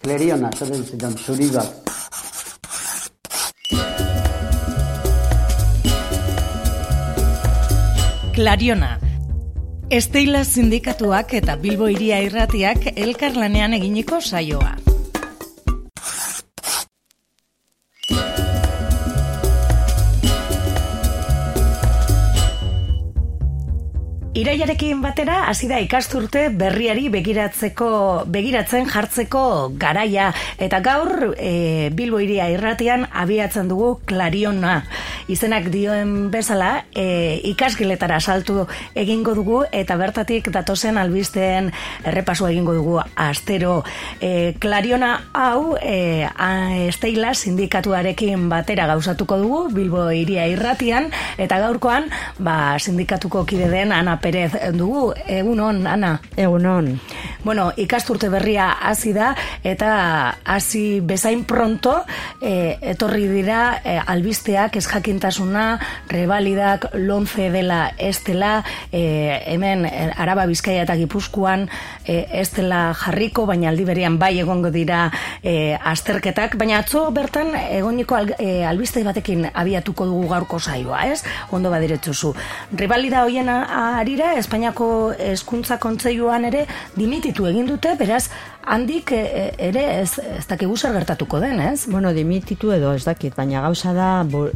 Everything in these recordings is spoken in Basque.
Kleriona, zaten zidan, zuri bat. Klariona. Esteila sindikatuak eta Bilbo iria irratiak elkarlanean eginiko saioa. Iraiarekin batera hasi da ikasturte berriari begiratzeko begiratzen jartzeko garaia. Eta gaur e, Bilbo iria irratian abiatzen dugu Klariona izenak dioen bezala e, ikasgeletara saltu egingo dugu eta bertatik datozen albisteen errepasu egingo dugu astero e, Klariona hau e, esteila sindikatuarekin batera gauzatuko dugu Bilbo iria irratian eta gaurkoan ba, sindikatuko kide den Ana Perez dugu, egunon, Ana? Egunon. Bueno, ikasturte berria hasi da, eta hasi bezain pronto, e, etorri dira e, albisteak, ez jakintasuna, revalidak, lonze dela estela, e, hemen e, araba bizkaia eta gipuzkoan e, estela jarriko, baina aldi berian bai egongo dira e, azterketak, baina atzo bertan egoniko al, e, albiste batekin abiatuko dugu gaurko saioa, ez? Ondo badiretzuzu. Rivalida hoien arira, Espainiako hezkuntza kontseiluan ere dimititu egin dute, beraz, handik e, ere ez, ez dakigu zer gertatuko den, ez? Bueno, dimititu edo ez dakit, baina gauza da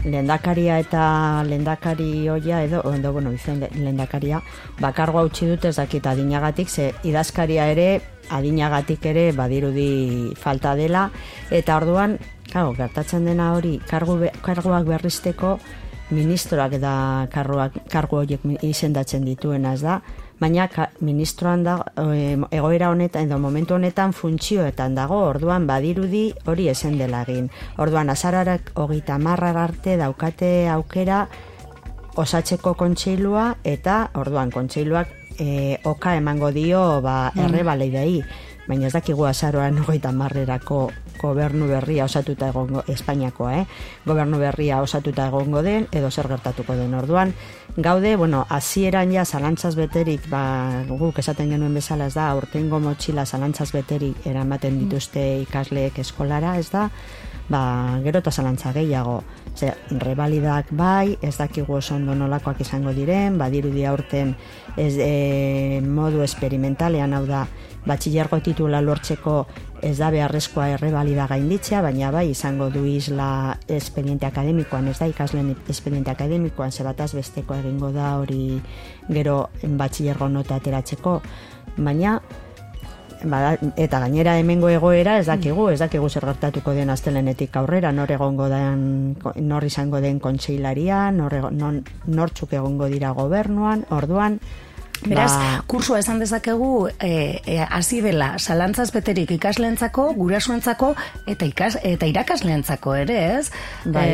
lendakaria eta lendakari hoia edo, edo bueno, izen lendakaria, bakargo utzi dute ez dakit adinagatik, ze idazkaria ere adinagatik ere badirudi falta dela, eta orduan, claro, gertatzen dena hori, kargu, karguak berrizteko, ministroak eta karguak, kargu horiek izendatzen dituena ez da, baina ministroan da egoera honetan edo momentu honetan funtzioetan dago orduan badirudi hori esen dela egin orduan azararak hogeita marrar arte daukate aukera osatzeko kontseilua eta orduan kontseiluak e, oka emango dio ba, mm. errebalei baina ez dakigu azaroan hogeita marrerako gobernu berria osatuta egongo Espainiakoa, eh? Gobernu berria osatuta egongo den edo zer gertatuko den orduan. Gaude, bueno, hasieran ja zalantzaz beterik, ba, guk esaten genuen bezala ez da, aurtengo motxila zalantzaz beterik eramaten dituzte ikasleek eskolara, ez da? Ba, gero eta zalantza gehiago. Ze, rebalidak bai, ez dakigu oso ondo nolakoak izango diren, badirudi aurten ez, e, modu esperimentalean hau da, batxillergo titula lortzeko ez da beharrezkoa errebalida gainditzea, baina bai izango du isla espediente akademikoan, ez da ikasleen espediente akademikoan, zebataz besteko egingo da hori gero batxillergo nota ateratzeko, baina Ba, eta gainera hemengo egoera ez dakigu, ez dakigu zer gertatuko den astelenetik aurrera, nor egongo den, nor izango den kontseilaria, nor, non, nortzuk egongo dira gobernuan, orduan, Beraz, ba... kursua esan dezakegu eh, eh, hasi e, dela salantzaz beterik ikaslentzako, gurasuentzako eta ikas eta irakasleentzako ere, ez? Bai.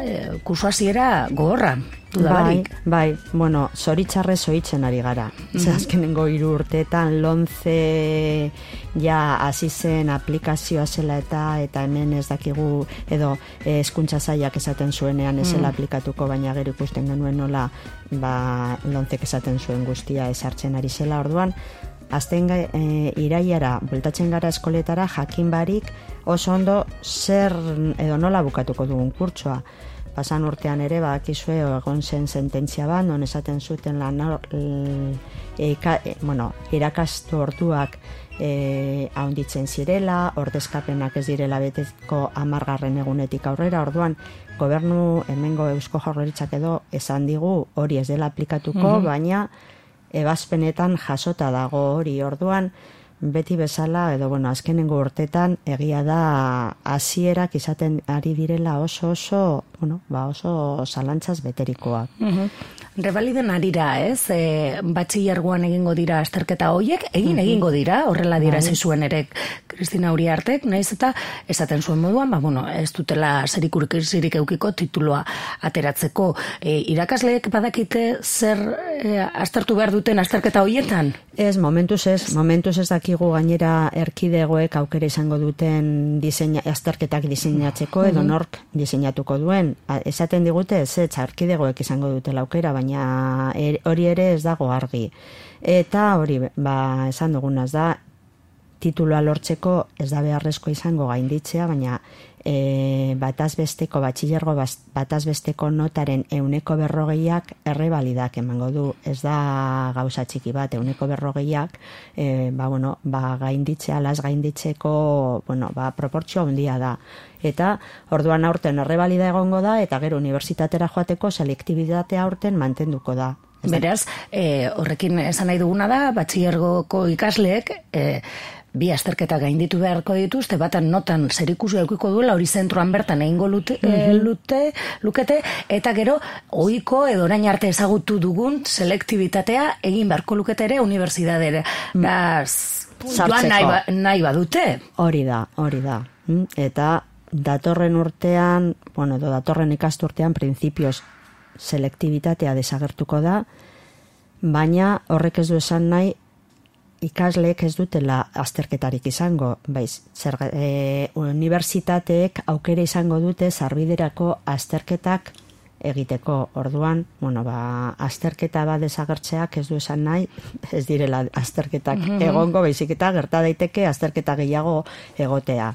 E, kursu hasiera gogorra. Bai, bai, bueno, zoritxarre zoitzen ari gara. Mm -hmm. azkenengo hiru urteetan lontze ja hasi zen aplikazioa zela eta eta hemen ez dakigu edo hezkuntza zaiak esaten zuenean ez zela mm. aplikatuko baina gero ikusten genuen nola ba lontzek esaten zuen guztia esartzen ari zela. Orduan azten e, iraiara bultatzen gara eskoletara jakin barik oso ondo zer edo nola bukatuko dugun kurtsoa. Pasan urtean ere bakizue egon zen sententzia bat, non esaten zuten lan e, e, bueno, irakastu orduak e, haunditzen zirela, ordezkapenak ez direla betezko amargarren egunetik aurrera, orduan gobernu hemengo eusko jorreritzak edo esan digu hori ez dela aplikatuko, mhm. baina ebazpenetan jasota dago hori orduan, beti bezala edo bueno, azkenengo urtetan egia da hasierak izaten ari direla oso oso, bueno, ba oso zalantzaz beterikoa. Mm Revaliden arira, ez? E, batxillergoan egingo dira azterketa hoiek, egin egingo dira, horrela dira bai. zuen ere Kristina Uriartek, naiz eta esaten zuen moduan, ba, bueno, ez dutela zerikurik zirik eukiko tituloa ateratzeko. E, irakasleek badakite zer e, aztertu behar duten azterketa hoietan? Ez, momentuz ez, momentuz ez dakigu gainera erkidegoek aukera izango duten diseina, azterketak diseinatzeko edo nork diseinatuko duen. Esaten digute ez, ez, erkidegoek izango dutela aukera, baina er, hori ere ez dago argi. Eta hori, ba, esan dugunaz da, titulua lortzeko ez da beharrezko izango gainditzea, baina e, batazbesteko, batxilergo batazbesteko notaren euneko berrogeiak errebalidak emango du. Ez da gauza txiki bat, euneko berrogeiak, e, ba, bueno, ba, gainditzea, las gainditzeko, bueno, ba, proportzio handia da. Eta orduan aurten errebalida egongo da, eta gero unibertsitatera joateko selektibitatea aurten mantenduko da- Beraz, e, horrekin esan nahi duguna da, batxillergoko ikasleek, e, bi azterketa gainditu beharko dituzte, batan notan zerikusu eukiko duela, hori zentroan bertan egingo lute, e, lute, lukete, eta gero, ohiko edo orain arte ezagutu dugun selektibitatea egin beharko lukete ere unibertsitatera. Beraz, joan Sartzeko. nahi, ba, nahi badute. Hori da, hori da. Mm, Eta datorren urtean, bueno, edo datorren ikasturtean printzipioz selektibitatea desagertuko da, baina horrek ez du esan nahi ikasleek ez dutela azterketarik izango, baiz, zer, e, unibertsitateek aukera izango dute sarbiderako azterketak egiteko orduan, bueno, ba, azterketa bat desagertzeak ez du esan nahi, ez direla azterketak egongo, baizik eta gerta daiteke azterketa gehiago egotea.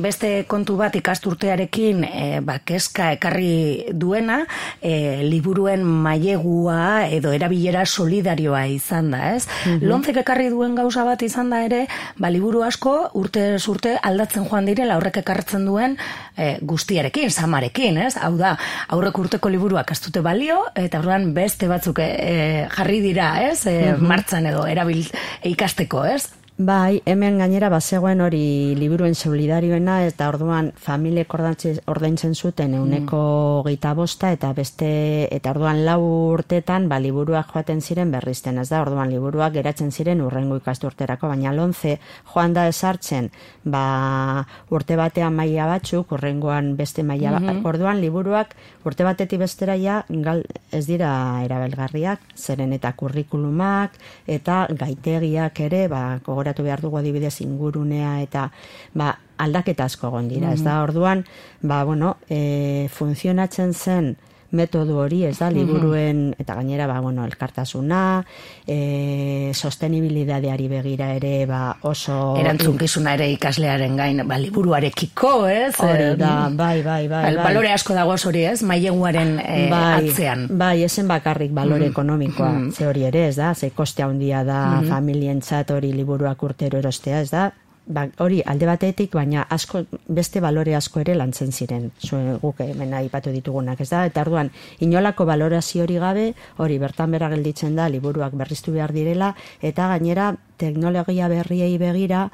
Beste kontu bat ikasturtearekin e, ba, kezka ekarri duena, e, liburuen mailegua edo erabilera solidarioa izan da, ez? Lontzek ekarri duen gauza bat izan da ere, ba, liburu asko urte urte aldatzen joan direla aurrek ekartzen duen e, guztiarekin, samarekin, ez? Hau da, aurrek urteko liburuak ez dute balio, eta orduan beste batzuk e, jarri dira, ez? E, Martzan edo erabil ikasteko, ez? Bai, hemen gainera bazegoen hori liburuen solidarioena eta orduan familiek ordaintze- ordaintzen zuten euneko geita bosta eta beste, eta orduan lau urtetan ba, liburuak joaten ziren berrizten, ez da, orduan liburuak geratzen ziren urrengo ikasturterako, baina lonze joan da esartzen ba, urte batean maila batzuk, urrengoan beste maila bat, orduan liburuak urte batetik bestera ja gal, ez dira erabilgarriak, zeren eta kurrikulumak eta gaitegiak ere, ba, gogoratu behar dugu adibidez ingurunea eta ba, aldaketa asko egon dira, ez da, orduan, ba, bueno, e, funtzionatzen zen metodu hori, ez da, liburuen, eta gainera, ba, bueno, elkartasuna, e, sostenibilidadeari begira ere, ba, oso... Erantzunkizuna ere ikaslearen gain, ba, liburuarekiko, ez? Hori Eh, da, bai, bai, bai, bai. Balore asko dago hori, ez? Maileguaren eh, bai, atzean. Bai, esen bakarrik balore ekonomikoa, ze hori ere, ez da, ze koste handia da familientzat hori liburuak urtero erostea, ez da, ba, hori alde batetik, baina asko, beste balore asko ere lantzen ziren, zuen guk hemen aipatu ditugunak, ez da, eta orduan, inolako balorazio hori gabe, hori bertan bera gelditzen da, liburuak berriztu behar direla, eta gainera, teknologia berriei begira,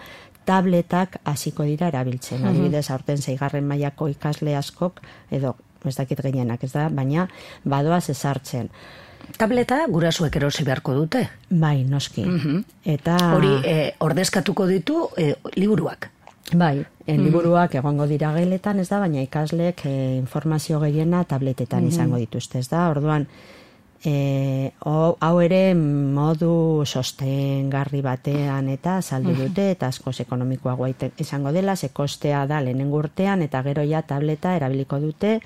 tabletak hasiko dira erabiltzen. Adibidez, aurten zeigarren mailako ikasle askok, edo ez dakit gehienak, ez da, baina badoaz ezartzen. Tableta gurasuek erosi beharko dute. Bai, noski. Eta Hori eh, ordezkatuko ditu eh, liburuak. bai, en liburuak egongo dira geletan, ez da, baina ikasleek eh, informazio gehiena tabletetan izango dituzte, ez da. Orduan, E, hau hau ere modu sostengarri batean eta saldu dute eta askoz ekonomikoagoa izango dela, ze kostea da lehenengo urtean eta gero ja tableta erabiliko dute,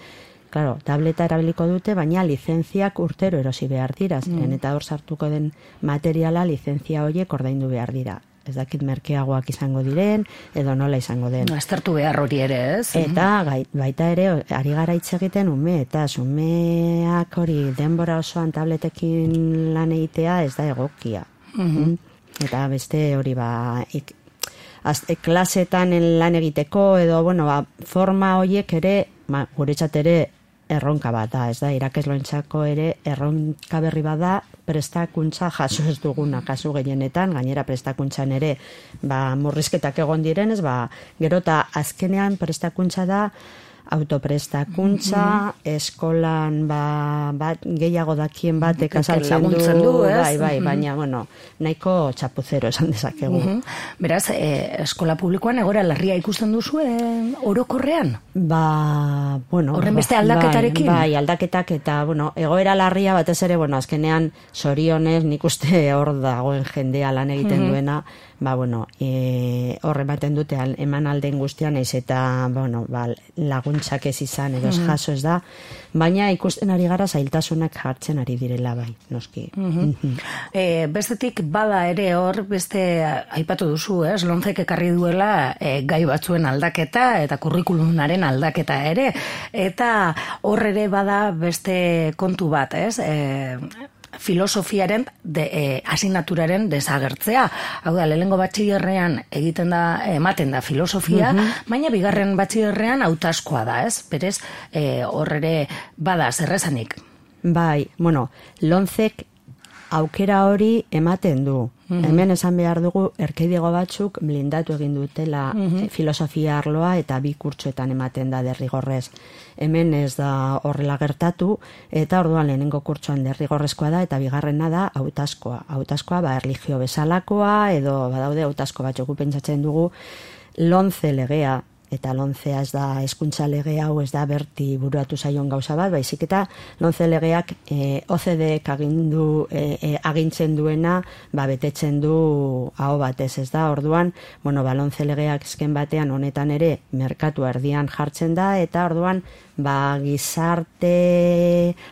Claro, tableta erabiliko dute, baina lizentziak urtero erosi behar dira, zeren eta hor sartuko den materiala lizentzia horiek ordaindu behar dira. Ez dakit merkeagoak izango diren, edo nola izango den. No, aztertu behar hori ere, ez? Eta gai, baita ere, ari gara hitz egiten ume, eta umeak hori denbora osoan tabletekin lan egitea ez da egokia. Mm? Eta beste hori ba, ik, az, e, klasetan lan egiteko, edo, bueno, ba, forma horiek ere, ba, guretzat ere, erronka bat da, ez da, irakesloentzako ere erronka berri bada prestakuntza jaso ez duguna kasu gehienetan, gainera prestakuntzan ere ba, murrizketak egon direnez, ba, gero eta azkenean prestakuntza da autoprestakuntza, eskolan ba, bat, gehiago dakien batek azaltzen du, du, ez? bai, bai, baina, bueno, nahiko txapuzero esan dezakegu. Mhm. Beraz, eh, eskola publikoan egora larria ikusten duzu orokorrean? Ba, bueno, Horren ba, beste aldaketarekin? Bai, bai, aldaketak eta, bueno, egoera larria batez ere, bueno, azkenean sorionez nik uste hor dagoen jendea lan egiten duena, ba, bueno, e, hor ematen dute al- eman alden guztian, naiz eta, bueno, ba, lagun laguntzak ez izan edo ez jaso ez da, baina ikusten ari gara zailtasunak jartzen ari direla bai, noski. E, bestetik bada ere hor, beste aipatu duzu, ez, lonzek ekarri duela e, gai batzuen aldaketa eta kurrikulumaren aldaketa ere, eta hor ere bada beste kontu bat, ez, e, filosofiaren de, e, asignaturaren desagertzea. Hau da, lehengo batxillerrean egiten da, ematen da filosofia, baina bigarren batxillerrean hautaskoa da, ez? Berez, e, hor ere bada, zerrezanik. Bai, bueno, lonzek aukera hori ematen du. Hemen esan behar dugu, erkeidego batzuk blindatu egin dutela filosofia arloa eta bi kurtsuetan ematen da derrigorrez. Hemen ez da horrela gertatu, eta orduan lehenengo kurtsuan derrigorrezkoa da, eta bigarrena da hautaskoa. Hautaskoa, ba, erligio bezalakoa, edo badaude hautasko batzuk pentsatzen dugu, lonze legea, eta lontzea ez da eskuntza lege hau ez da berti buruatu zaion gauza bat, baizik eta lontze legeak e, OCD agindu e, e, agintzen duena ba, betetzen du hau batez ez da, orduan, bueno, ba, lontze legeak esken batean honetan ere merkatu erdian jartzen da, eta orduan ba, gizarte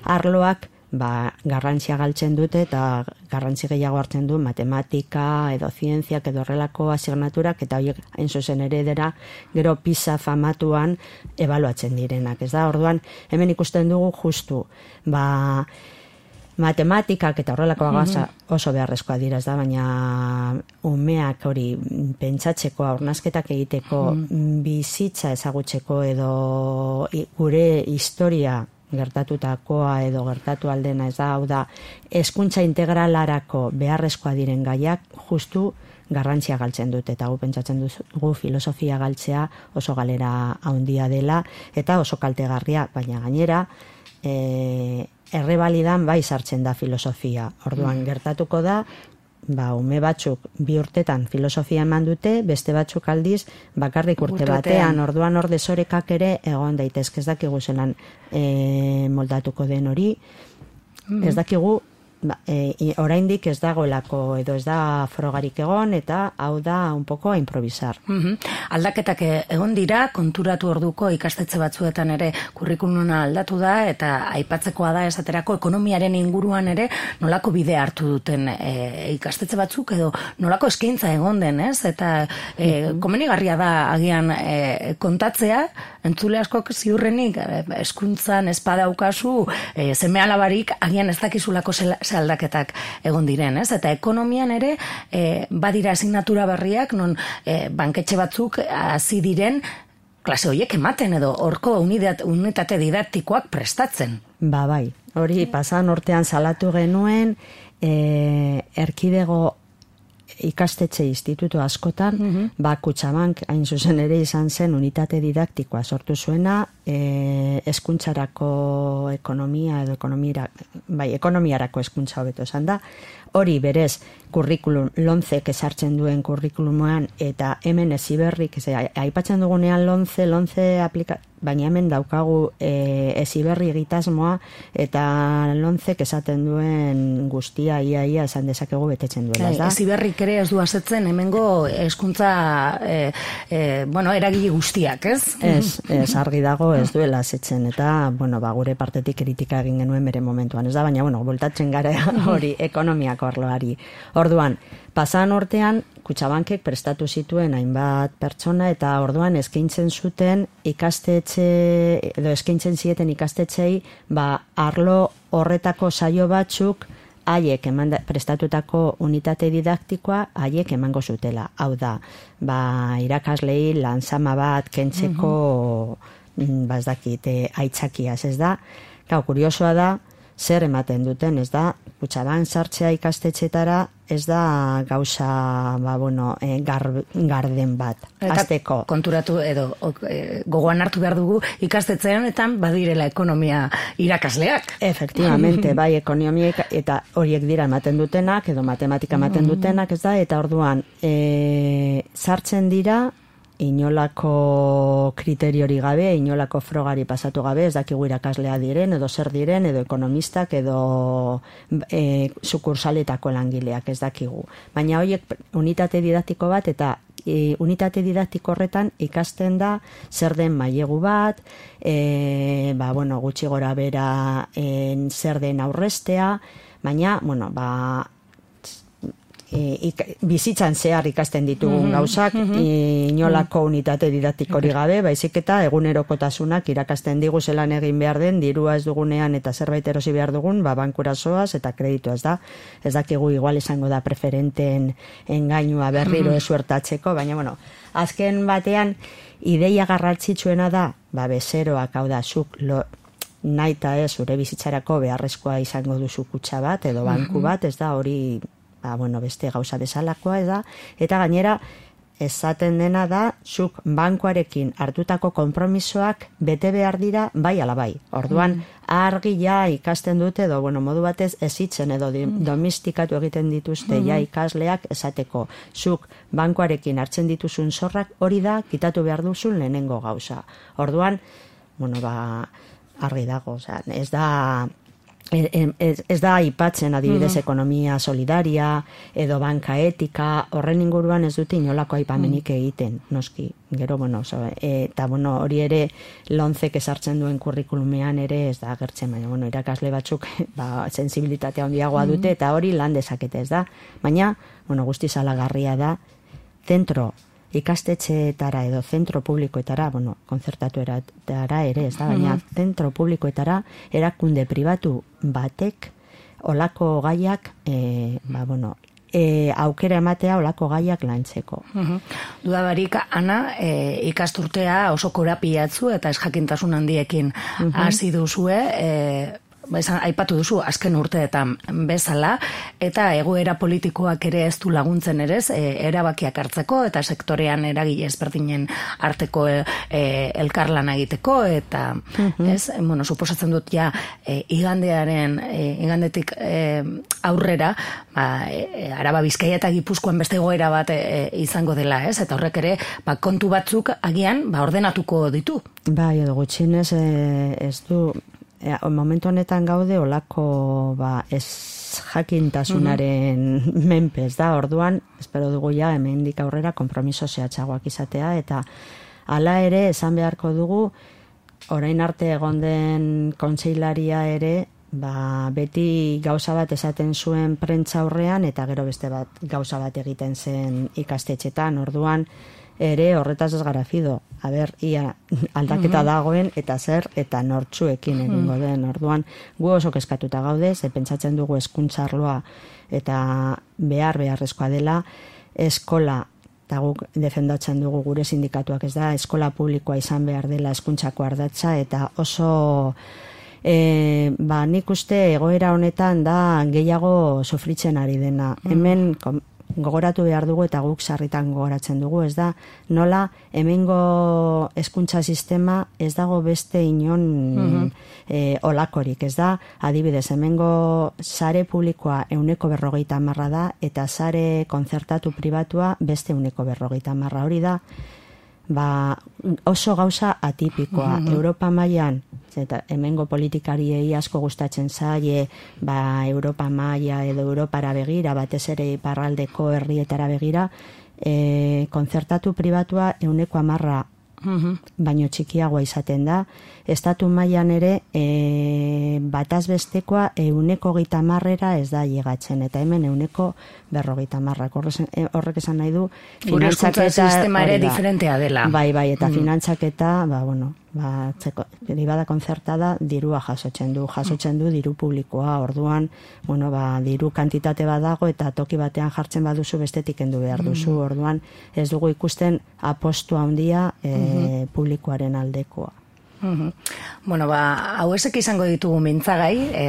arloak ba, garrantzia galtzen dute eta garrantzi gehiago hartzen du matematika edo zientziak edo horrelako asignaturak eta horiek hain zuzen ere dira gero pisa famatuan ebaluatzen direnak. Ez da, orduan hemen ikusten dugu justu, ba, matematikak eta horrelako gaza oso beharrezkoa dira, ez da, baina umeak hori pentsatzeko, aurnazketak egiteko, bizitza ezagutzeko edo gure historia gertatutakoa edo gertatu aldena ez da, hau da, eskuntza integralarako beharrezkoa diren gaiak justu garrantzia galtzen dut eta gu pentsatzen dugu filosofia galtzea oso galera handia dela eta oso kaltegarria, baina gainera e, errebalidan bai sartzen da filosofia. Orduan gertatuko da ba, ume batzuk bi urtetan filosofia eman dute, beste batzuk aldiz bakarrik urte batean, orduan orde desorekak ere egon daitezke ez dakigu zelan e, moldatuko den hori, ez dakigu ba, e, oraindik ez dagoelako edo ez da frogarik egon eta hau da un poco a improvisar. Mm Aldaketak e, egon dira, konturatu orduko ikastetxe batzuetan ere kurrikuluna aldatu da eta aipatzekoa da esaterako ekonomiaren inguruan ere nolako bide hartu duten e, ikastetxe batzuk edo nolako eskaintza egon den, ez? Eta e, komenigarria da agian e, kontatzea, entzule askok ziurrenik e, eskuntzan espadaukazu e, zeme alabarik agian ez dakizulako zela, aldaketak egon diren, ez? Eta ekonomian ere e, badira asignatura berriak non e, banketxe batzuk hasi diren klase horiek ematen edo horko unitate didaktikoak prestatzen. Ba bai, hori pasan urtean salatu genuen e, erkidego ikastetxe institutu askotan, mm ba, kutsabank hain zuzen ere izan zen unitate didaktikoa sortu zuena, e, eskuntzarako ekonomia edo ekonomira, bai, ekonomiarako eskuntza hobeto esan da, hori berez kurrikulum lonzek esartzen duen kurrikulumoan eta hemen eziberrik, aipatzen dugunean lonze, lonze aplika, baina hemen daukagu e, eziberri egitasmoa eta lonzek esaten duen guztia ia ia esan dezakegu betetzen duela. Bai, eziberrik ere ez du asetzen hemengo eskuntza e, e, bueno, eragile guztiak, ez? Ez, ez argi dago ez duela asetzen eta bueno, ba, gure partetik kritika egin genuen bere momentuan, ez da, baina bueno, voltatzen gara hori ekonomiako arloari. Orduan, pasan ortean Kutxabankek prestatu zituen hainbat pertsona eta orduan eskaintzen zuten ikastetxe edo eskaintzen zieten ikastetxei ba arlo horretako saio batzuk haiek eman prestatutako unitate didaktikoa haiek emango zutela. Hau da, ba, irakaslei lanzama bat kentzeko mm -hmm. ba, ez dakit, e, aitzakiaz, ez da? Gau, kuriosoa da, zer ematen duten, ez da, kutsaban sartzea ikastetxetara, ez da gauza, ba, bueno, e, garden bat, azteko. Konturatu edo e, gogoan hartu behar dugu ikastetzeanetan badirela ekonomia irakasleak. Efectivamente, bai, ekonomia eta horiek dira ematen dutenak, edo matematika ematen mm. dutenak, ez da, eta orduan, e, sartzen dira, inolako kriteriori gabe, inolako frogari pasatu gabe, ez dakigu irakaslea diren, edo zer diren, edo ekonomistak, edo e, sukursaletako langileak, ez dakigu. Baina horiek unitate didaktiko bat, eta e, unitate didaktiko horretan ikasten da zer den mailegu bat, e, ba, bueno, gutxi gora bera en, zer den aurrestea, baina, bueno, ba, e, bizitzan zehar ikasten ditugun Mhm, gauzak, inolako unitate didaktikorik gabe, baizik eta egunerokotasunak irakasten digu zelan egin behar den, dirua ez dugunean eta zerbait erosi behar dugun, ba, bankura zoaz eta kreditu ez da. Ez dakigu igual izango da preferenten engainua berriro esuertatzeko, baina bueno, azken batean ideia garrantzitsuena da, ba, bezeroak hau da, zuk lo, nahi eta ez zure bizitzarako beharrezkoa izango duzu kutsa bat edo banku bat, ez da hori ba, bueno, beste gauza bezalakoa ez da, eta gainera esaten dena da, zuk bankuarekin hartutako konpromisoak bete behar dira bai ala bai. Orduan, argi ja ikasten dute, edo, bueno, modu batez ezitzen edo di- domestikatu egiten dituzte ja ikasleak esateko. Zuk bankuarekin hartzen dituzun zorrak hori da, kitatu behar duzun lehenengo gauza. Orduan, bueno, ba, argi dago, osea, ez da ez, da aipatzen adibidez ekonomia solidaria edo banka etika horren inguruan ez dute inolako aipamenik egiten noski. Gero bueno oso, e, eta bueno hori ere lonzek esartzen duen kurrikulumean ere ez da agertzen baina bueno irakasle batzuk ba sensibilitatea handiagoa dute eta hori lan dezakete ez da? Baina bueno guztiz alagarria da zentro ikastetxeetara edo zentro publikoetara, bueno, konzertatuetara ere, ez da, baina zentro publikoetara erakunde pribatu batek olako gaiak, e, ba, bueno, e, aukera ematea olako gaiak lantzeko. Mhm. Dudabarik, Ana, e, ikasturtea oso korapiatzu eta ez jakintasun handiekin hasi duzue, e, ba, esan, aipatu duzu azken urteetan bezala, eta egoera politikoak ere ez du laguntzen ere, ez, e, erabakiak hartzeko, eta sektorean eragile ezberdinen arteko e, e, elkarlana egiteko, eta, ez, bueno, suposatzen dut ja, e, igandearen, e, igandetik e, aurrera, ba, e, araba bizkaia eta gipuzkoan beste egoera bat e, e, izango dela, ez, eta horrek ere, ba, kontu batzuk agian, ba, ordenatuko ditu. Bai, edo gutxinez e, ez du, e, momentu honetan gaude olako ba, ez jakintasunaren menpe, ez da, orduan, espero dugu ja, hemendik aurrera konpromiso zehatzagoak izatea, eta hala ere, esan beharko dugu, orain arte egon den kontseilaria ere, ba, beti gauza bat esaten zuen prentza aurrean eta gero beste bat gauza bat egiten zen ikastetxetan, orduan ere horretaz ez gara fido. A ber, ia aldaketa dagoen eta zer eta nortzuekin egingo den. Orduan, gu oso keskatuta gaude, ze pentsatzen dugu hezkuntza arloa eta behar beharrezkoa dela eskola eta guk defendatzen dugu gure sindikatuak ez da, eskola publikoa izan behar dela hezkuntzako ardatza eta oso e, ba, nik uste egoera honetan da gehiago sofritzen ari dena. Hemen kom, gogoratu behar dugu eta guk sarritan gogoratzen dugu, ez da, nola hemengo hezkuntza sistema ez dago beste inon e, olakorik, ez da, adibidez, hemengo sare publikoa euneko berrogeita marra da, eta sare konzertatu pribatua beste euneko berrogeita marra hori da, ba, oso gauza atipikoa. Europa mailan eta hemengo politikariei asko gustatzen zaie, ba, Europa maila edo Europara begira, batez ere iparraldeko herrietara begira, e, konzertatu pribatua euneko amarra baino txikiagoa izaten da. Estatu mailan ere e, bataz bestekoa euneko gita marrera ez da llegatzen, eta hemen euneko berrogeita marrak. Horrek esan nahi du, finantzaketa sistema ere diferentea dela. Bai, bai, eta finantzaketa, ba, bueno, ba, txeko, privada konzertada dirua jasotzen du, jasotzen du diru publikoa, orduan, bueno, ba, diru kantitate badago eta toki batean jartzen baduzu bestetik kendu behar duzu, orduan ez dugu ikusten apostu handia e, publikoaren aldekoa. Mhm. Bueno, ba, hau esek izango ditugu mintzagai, e,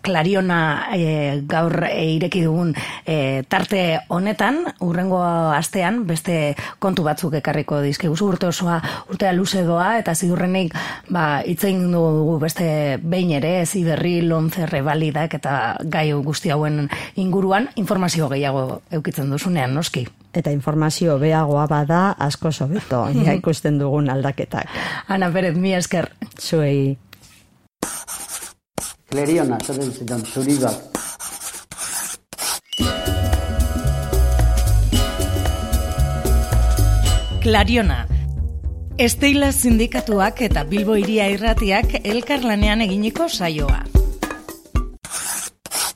klariona e, gaur e, ireki dugun e, tarte honetan, urrengo astean, beste kontu batzuk ekarriko dizkiguzu urte osoa, urtea luze doa, eta ziurrenik, ba, itzein dugu beste behin ere, ziberri, lonze, rebalidak, eta gai guzti hauen inguruan, informazio gehiago eukitzen duzunean, noski. Eta informazio beagoa bada asko sobeto, ja ikusten dugun aldaketak. Ana Perez, mi esker. Zuei Kleriona, esaten zidan, zuri bat. Klariona. Esteila sindikatuak eta Bilbo iria irratiak elkarlanean eginiko saioa.